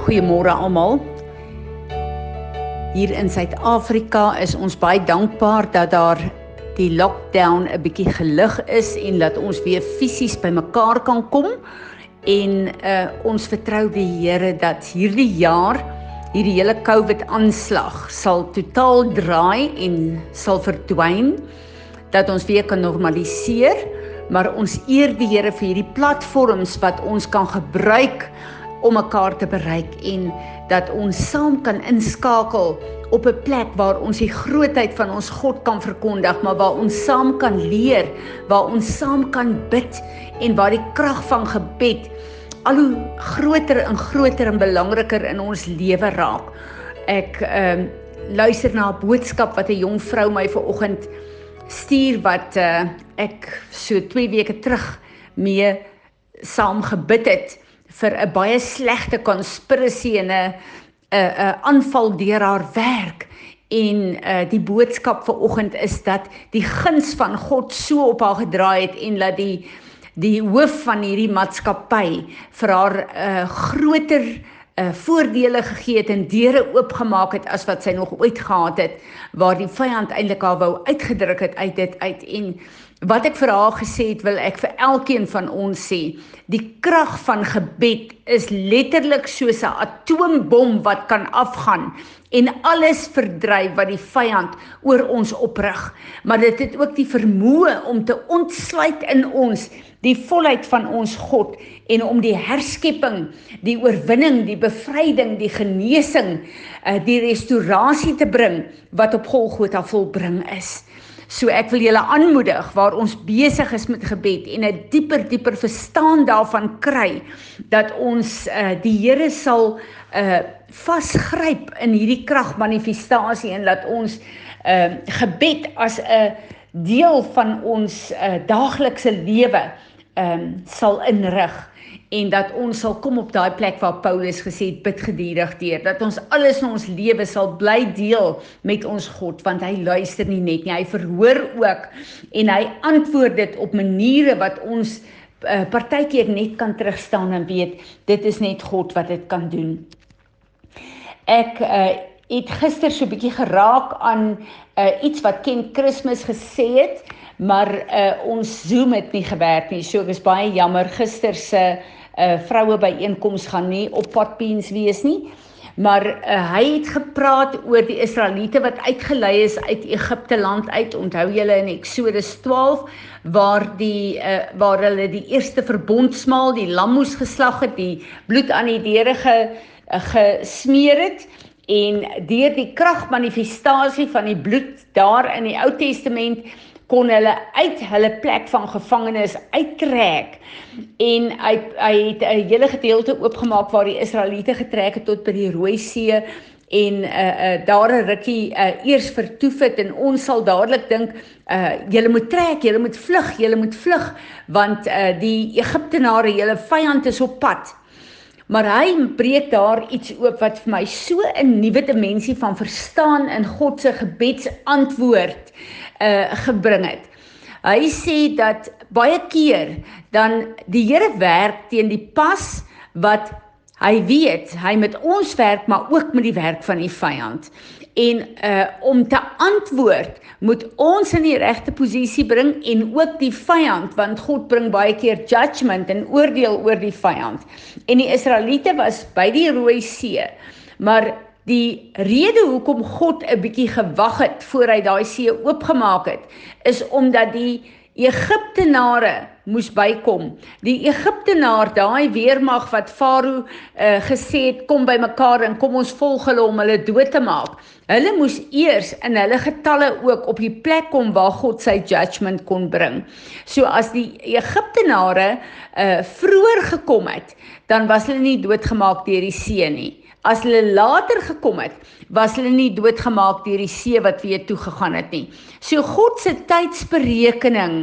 Goeiemôre almal. Hier in Suid-Afrika is ons baie dankbaar dat daar die lockdown 'n bietjie gelig is en dat ons weer fisies bymekaar kan kom en uh, ons vertrou die Here dat hierdie jaar hierdie hele COVID aanslag sal totaal draai en sal verdwyn dat ons weer kan normaliseer maar ons eer die Here vir hierdie platforms wat ons kan gebruik om mekaar te bereik en dat ons saam kan inskakel op 'n plek waar ons die grootheid van ons God kan verkondig, maar waar ons saam kan leer, waar ons saam kan bid en waar die krag van gebed al hoe groter en groter en belangriker in ons lewe raak. Ek ehm uh, luister na 'n boodskap wat 'n jong vrou my vanoggend stuur wat uh, ek so 2 weke terug mee saam gebid het vir 'n baie slegte konspirasie en 'n 'n 'n aanval deur haar werk. En uh die boodskap vir oggend is dat die guns van God so op haar gedraai het en dat die die hoof van hierdie maatskappy vir haar uh groter uh voordele gegee het en deure oopgemaak het as wat sy nog ooit gehad het waar die vyand eintlik haar wou uitgedruk het uit dit uit. En Wat ek vir haar gesê het, wil ek vir elkeen van ons sê. Die krag van gebed is letterlik soos 'n atoombom wat kan afgaan en alles verdryf wat die vyand oor ons oprig. Maar dit het ook die vermoë om te ontsluit in ons die volheid van ons God en om die herskepping, die oorwinning, die bevryding, die genesing, eh, die restaurasie te bring wat op Golgotha volbring is. So ek wil julle aanmoedig waar ons besig is met gebed en 'n dieper dieper verstaan daarvan kry dat ons uh, die Here sal uh vasgryp in hierdie kragmanifestasie en laat ons uh gebed as 'n deel van ons uh daaglikse lewe ehm um, sal inrig en dat ons sal kom op daai plek waar Paulus gesê het bid gedurig deur dat ons alles in ons lewe sal bly deel met ons God want hy luister nie net nie hy verhoor ook en hy antwoord dit op maniere wat ons uh, partykeer net kan terugstaan en weet dit is net God wat dit kan doen. Ek uh, het gister so 'n bietjie geraak aan uh, iets wat Ken Christmas gesê het maar uh, ons Zoom het nie gewerk nie. So ek is baie jammer. Gister se uh, uh, vroue byeenkoms gaan nie op potbeens wees nie. Maar uh, hy het gepraat oor die Israeliete wat uitgelei is uit Egipte land uit. Onthou julle in Eksodus 12 waar die uh, waar hulle die eerste verbondsmaal, die lam moes geslag het, die bloed aan die deure ge, uh, gesmeer het en deur die kragmanifestasie van die bloed daar in die Ou Testament kon hulle uit hulle plek van gevangenes uittrek en hy hy het 'n hele gedeelte oopgemaak waar die Israeliete getrek het tot by die Rooi See en uh uh daar 'n rukkie uh eers vertoef het en ons sal dadelik dink uh julle moet trek, julle moet vlug, julle moet vlug want uh die Egiptenare, julle vyand is op pad. Maar hy breek daar iets oop wat vir my so 'n nuwe dimensie van verstaan in God se gebedsantwoord uh gebring het. Hy sê dat baie keer dan die Here werk teen die pas wat hy weet hy met ons werk maar ook met die werk van die vyand. En uh om te antwoord moet ons in die regte posisie bring en ook die vyand want God bring baie keer judgment en oordeel oor die vyand. En die Israeliete was by die Rooi See. Maar Die rede hoekom God 'n bietjie gewag het voor hy daai see oopgemaak het, is omdat die Egiptenare moes bykom. Die Egiptenaar, daai weermag wat Farao uh, gesê het kom bymekaar en kom ons volg hulle om hulle dood te maak. Hulle moes eers in hulle getalle ook op die plek kom waar God sy judgment kon bring. So as die Egiptenare uh, vroeër gekom het, dan was hulle nie doodgemaak deur die see nie. As hulle later gekom het, was hulle nie doodgemaak deur die see wat weer toe gegaan het nie. So God se tydsberekening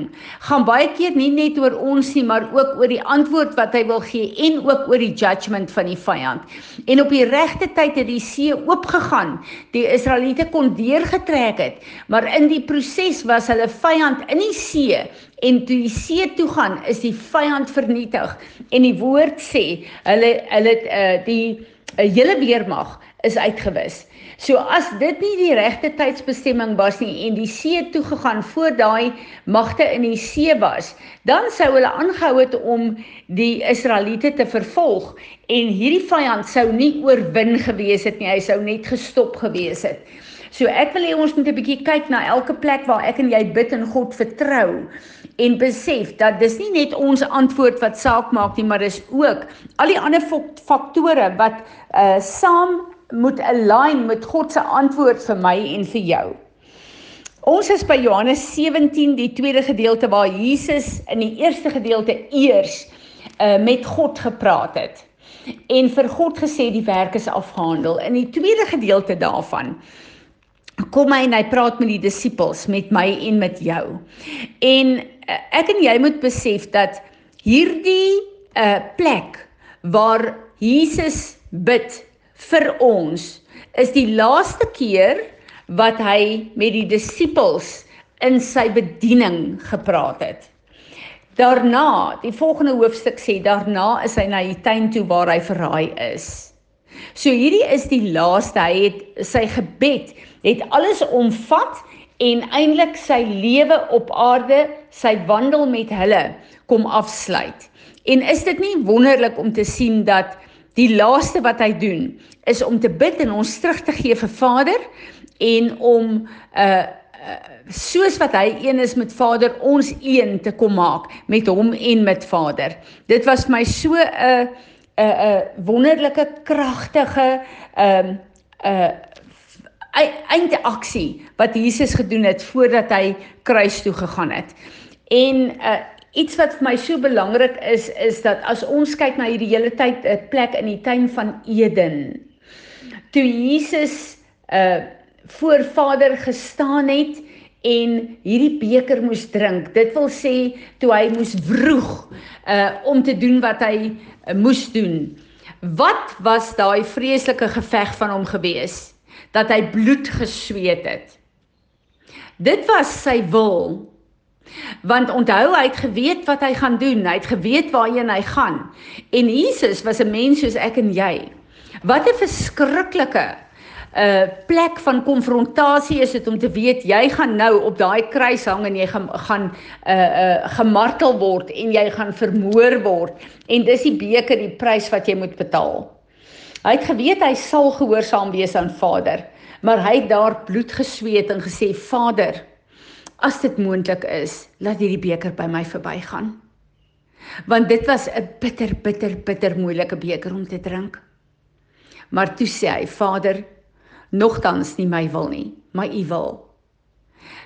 gaan baie keer nie net oor ons nie, maar ook oor die antwoord wat hy wil gee en ook oor die judgment van die vyand. En op die regte tyd het die see oopgegaan. Die Israeliete kon deurgetrek het, maar in die proses was hulle vyand in die see en toe die see toe gaan, is die vyand vernietig. En die woord sê, hulle hulle uh, die 'n hele weermag is uitgewis. So as dit nie die regte tydsbestemming was nie en die see toe gegaan voor daai magte in die see was, dan sou hulle aangehou het om die Israeliete te vervolg en hierdie vyand sou nie oorwin gewees het nie, hy sou net gestop gewees het. So ek wil hê ons moet 'n bietjie kyk na elke plek waar ek en jy bid en God vertrou en besef dat dis nie net ons antwoord wat saak maak nie, maar dis ook al die ander faktore wat uh saam moet align met God se antwoord vir my en vir jou. Ons is by Johannes 17, die tweede gedeelte waar Jesus in die eerste gedeelte eers uh, met God gepraat het en vir God gesê die werk is afgehandel. In die tweede gedeelte daarvan kom hy en hy praat met die disippels, met my en met jou. En uh, ek en jy moet besef dat hierdie uh, plek waar Jesus bid vir ons is die laaste keer wat hy met die disippels in sy bediening gepraat het. Daarna, die volgende hoofstuk sê daarna is hy na die tuin toe waar hy verraai is. So hierdie is die laaste, hy het sy gebed het alles omvat en eintlik sy lewe op aarde, sy wandel met hulle kom afsluit. En is dit nie wonderlik om te sien dat Die laaste wat hy doen is om te bid en ons terug te gee vir Vader en om uh, uh soos wat hy een is met Vader ons een te kom maak met hom en met Vader. Dit was my so 'n uh, 'n 'n wonderlike kragtige ehm uh, uh eindaksie wat Jesus gedoen het voordat hy kruis toe gegaan het. En uh iets wat vir my so belangrik is is dat as ons kyk na hierdie hele tyd 'n plek in die tuin van Eden toe Jesus uh voor Vader gestaan het en hierdie beker moes drink. Dit wil sê toe hy moes vroeg uh om te doen wat hy uh, moes doen. Wat was daai vreeslike geveg van hom gewees dat hy bloed gesweet het dit was sy wil Want onthou hy het geweet wat hy gaan doen, hy het geweet waarheen hy gaan. En Jesus was 'n mens soos ek en jy. Wat 'n verskriklike 'n uh, plek van konfrontasie is dit om te weet jy gaan nou op daai kruis hang en jy gaan gaan 'n uh, uh, gemartel word en jy gaan vermoor word en dis die beker die prys wat jy moet betaal. Hy het geweet hy sal gehoorsaam wees aan Vader, maar hy het daar bloed gesweet en gesê Vader, as dit moontlik is, laat hierdie beker by my verbygaan. Want dit was 'n bitter bitter bitter moeilike beker om te drink. Maar toe sê hy: "Vader, nogtans nie my wil nie, maar U wil."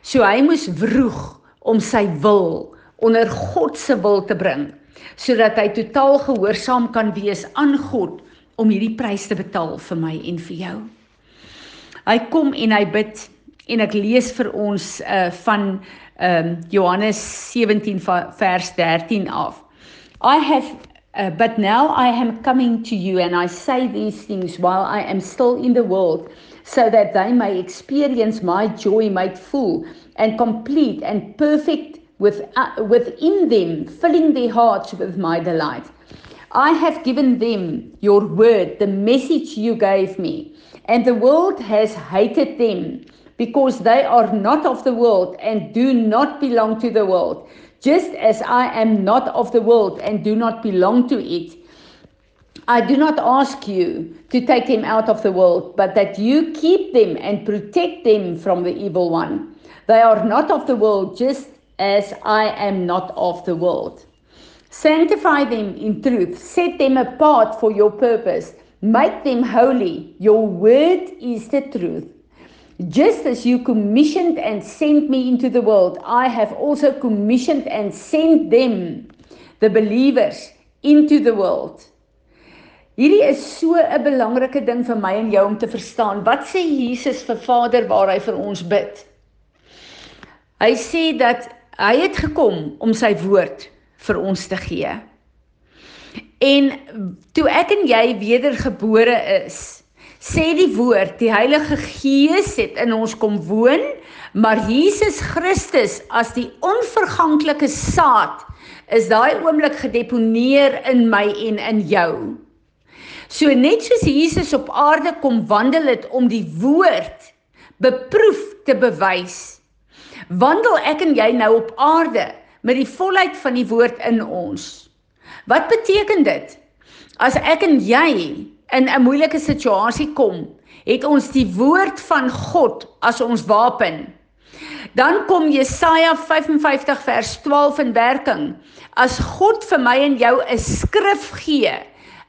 So hy moes vroeg om sy wil onder God se wil te bring, sodat hy totaal gehoorsaam kan wees aan God om hierdie prys te betaal vir my en vir jou. Hy kom en hy bid en ek lees vir ons uh van um Johannes 17 vers 13 af. I have uh, but now I am coming to you and I say these things while I am still in the world so that they may experience my joy made full and complete and perfect with uh, within them filling their hearts with my delight. I have given them your word the message you gave me and the world has hated them because they are not of the world and do not belong to the world, just as I am not of the world and do not belong to it. I do not ask you to take them out of the world, but that you keep them and protect them from the evil one. They are not of the world, just as I am not of the world. Sanctify them in truth, set them apart for your purpose, make them holy. Your word is the truth. Just as you commissioned and sent me into the world, I have also commissioned and sent them, the believers, into the world. Hierdie is so 'n belangrike ding vir my en jou om te verstaan. Wat sê Jesus vir Vader waar hy vir ons bid? Hy sê dat hy het gekom om sy woord vir ons te gee. En toe ek en jy wedergebore is, sê die woord, die Heilige Gees het in ons kom woon, maar Jesus Christus as die onverganklike saad is daai oomblik gedeponeer in my en in jou. So net soos Jesus op aarde kom wandel het om die woord beproef te bewys. Wandel ek en jy nou op aarde met die volheid van die woord in ons. Wat beteken dit? As ek en jy in 'n moeilike situasie kom, het ons die woord van God as ons wapen. Dan kom Jesaja 55 vers 12 in werking. As God vir my en jou 'n skrif gee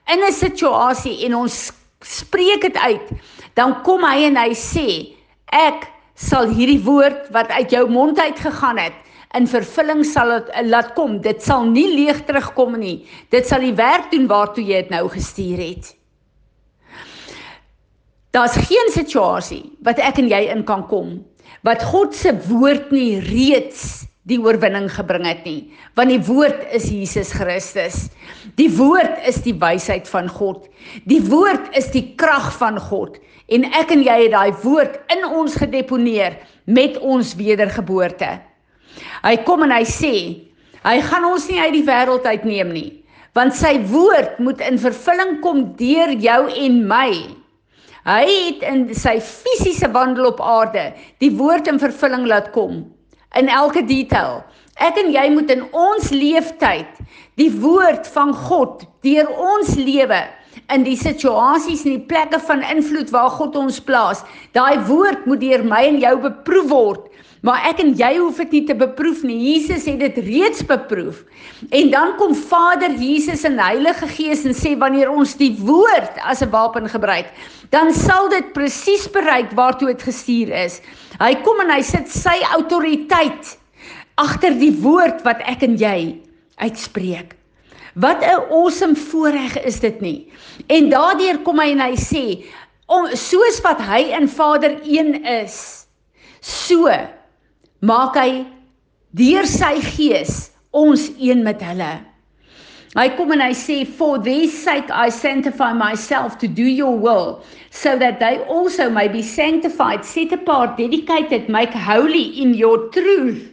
in 'n situasie en ons spreek dit uit, dan kom hy en hy sê, ek sal hierdie woord wat uit jou mond uit gegaan het in vervulling sal dit laat kom. Dit sal nie leeg terugkom nie. Dit sal die werk doen waartoe jy dit nou gestuur het. Daar's geen situasie wat ek en jy in kan kom wat God se woord nie reeds die oorwinning gebring het nie want die woord is Jesus Christus die woord is die wysheid van God die woord is die krag van God en ek en jy het daai woord in ons gedeponeer met ons wedergeboorte hy kom en hy sê hy gaan ons nie uit die wêreld uitneem nie want sy woord moet in vervulling kom deur jou en my Hy het in sy fisiese wandel op aarde die woord in vervulling laat kom in elke detail. Ek en jy moet in ons leeftyd die woord van God deur ons lewe in die situasies en die plekke van invloed waar God ons plaas. Daai woord moet deur my en jou beproef word Maar ek en jy hoef dit nie te beproef nie. Jesus het dit reeds beproef. En dan kom Vader Jesus en Heilige Gees en sê wanneer ons die woord as 'n wapen gebruik, dan sal dit presies bereik waartoe dit gestuur is. Hy kom en hy sit sy autoriteit agter die woord wat ek en jy uitspreek. Wat 'n awesome voorreg is dit nie. En daardeur kom hy en hy sê om soos wat hy in Vader 1 is, so maak hy deur sy gees ons een met hulle. Hy kom en hy sê for this sake I sanctify myself to do your will so that they also may be sanctified set apart dedicated make holy in your truth.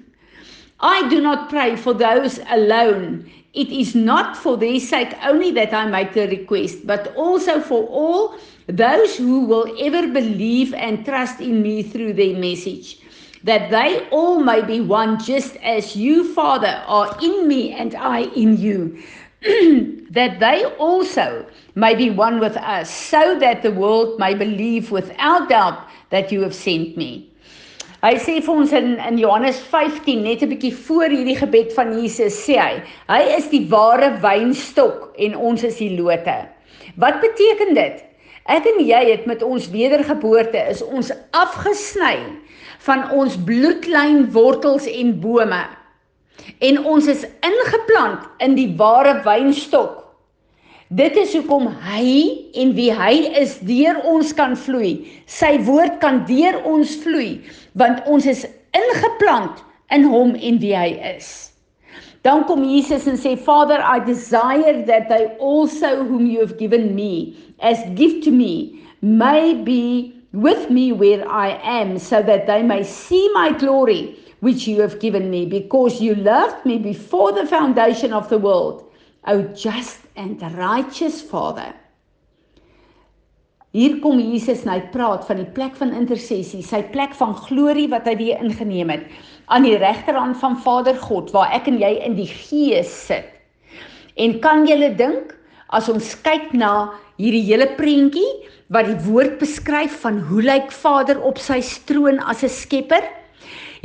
I do not pray for those alone. It is not for their sake only that I make the request, but also for all those who will ever believe and trust in me through their message that they all may be one just as you, Father, are in me and I in you, that they also may be one with us, so that the world may believe without doubt that you have sent me. Hy sê vir ons in in Johannes 15 net 'n bietjie voor hierdie gebed van Jesus sê hy, hy is die ware wynstok en ons is die lote. Wat beteken dit? Ek en jy het met ons wedergeboorte is ons afgesny van ons bloedlyn wortels en bome. En ons is ingeplant in die ware wynstok. Dit is hoekom hy en wie hy is deur ons kan vloei. Sy woord kan deur ons vloei want ons is ingeplant in hom en wie hy is. Dan kom Jesus en sê Father I desire that they also whom you have given me as gift to me may be with me where I am, so that they may see my glory which you have given me, because you loved me before the foundation of the world. O just and righteous Father. Hier kom Jesus en hy praat van die plek van intersessie, sy plek van glorie wat hy weer ingeneem het aan die regterhand van Vader God waar ek en jy in die gees sit. En kan jy dink as ons kyk na hierdie hele prentjie wat die woord beskryf van hoe lyk Vader op sy troon as 'n skepper?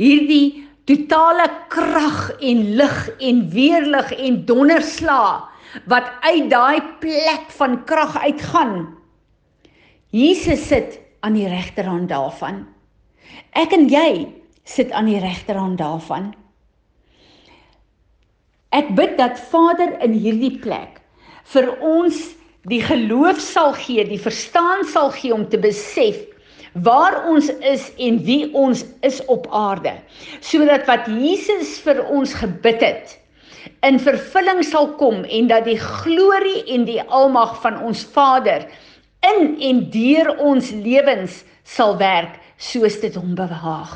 Hierdie totale krag en lig en weerlig en donderslag wat uit daai plek van krag uitgaan. Jesus sit aan die regterhand daarvan. Ek en jy sit aan die regterhand daarvan. Ek bid dat Vader in hierdie plek vir ons die geloof sal gee, die verstaan sal gee om te besef waar ons is en wie ons is op aarde, sodat wat Jesus vir ons gebid het in vervulling sal kom en dat die glorie en die almag van ons Vader in en deur ons lewens sal werk soos dit hom behaag.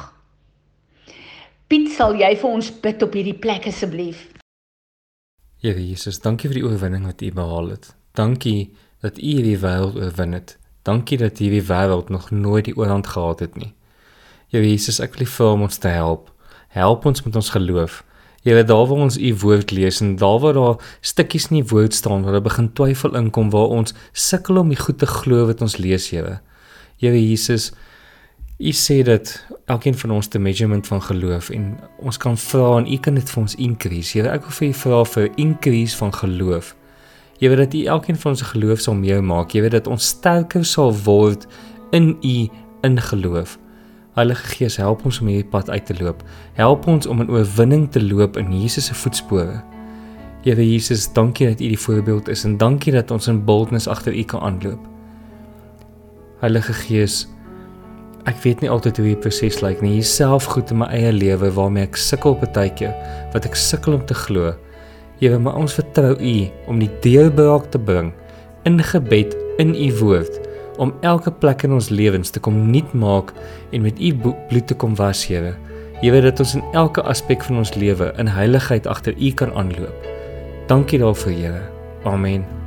Piet, sal jy vir ons bid op hierdie plek asseblief? Here Jesus, dankie vir die oorwinning wat U behaal het. Dankie dat U hierdie wêreld oorwin het. Dankie dat hierdie wêreld nog nooit die oorhand gehad het nie. Here Jesus, ek wil U vra om ons te help. Help ons met ons geloof. Here, daar waar ons U woord lees en daar waar daar stukkies in die woord staan waar daar begin twyfel inkom waar ons sukkel om die goed te glo wat ons lees, Here. Here Jesus, U sê dat elkeen van ons 'n measurement van geloof en ons kan vra en U kan dit vir ons increase. Here, ek wil vir U vra vir increase van geloof. Jy weet dat U elkeen van ons geloof sal meer maak. Jy weet dat ons sterker sal word in U in geloof. Heilige Gees, help ons om hierdie pad uit te loop. Help ons om in oorwinning te loop in Jesus se voetspore. Here Jesus, dankie dat U die voorbeeld is en dankie dat ons in boldness agter U kan aanloop. Heilige Gees, ek weet nie altyd hoe die proses lyk nie. Jouself goed in my eie lewe waarmee ek sukkel baie keer, wat ek sukkel om te glo. Here, maar ons vertrou U om die deurbraak te bring in gebed in U woord om elke plek in ons lewens te kom nuut maak en met U bloed te kom was, Here. Jy weet dat ons in elke aspek van ons lewe in heiligheid agter U kan aanloop. Dankie daarvoor, Here. Amen.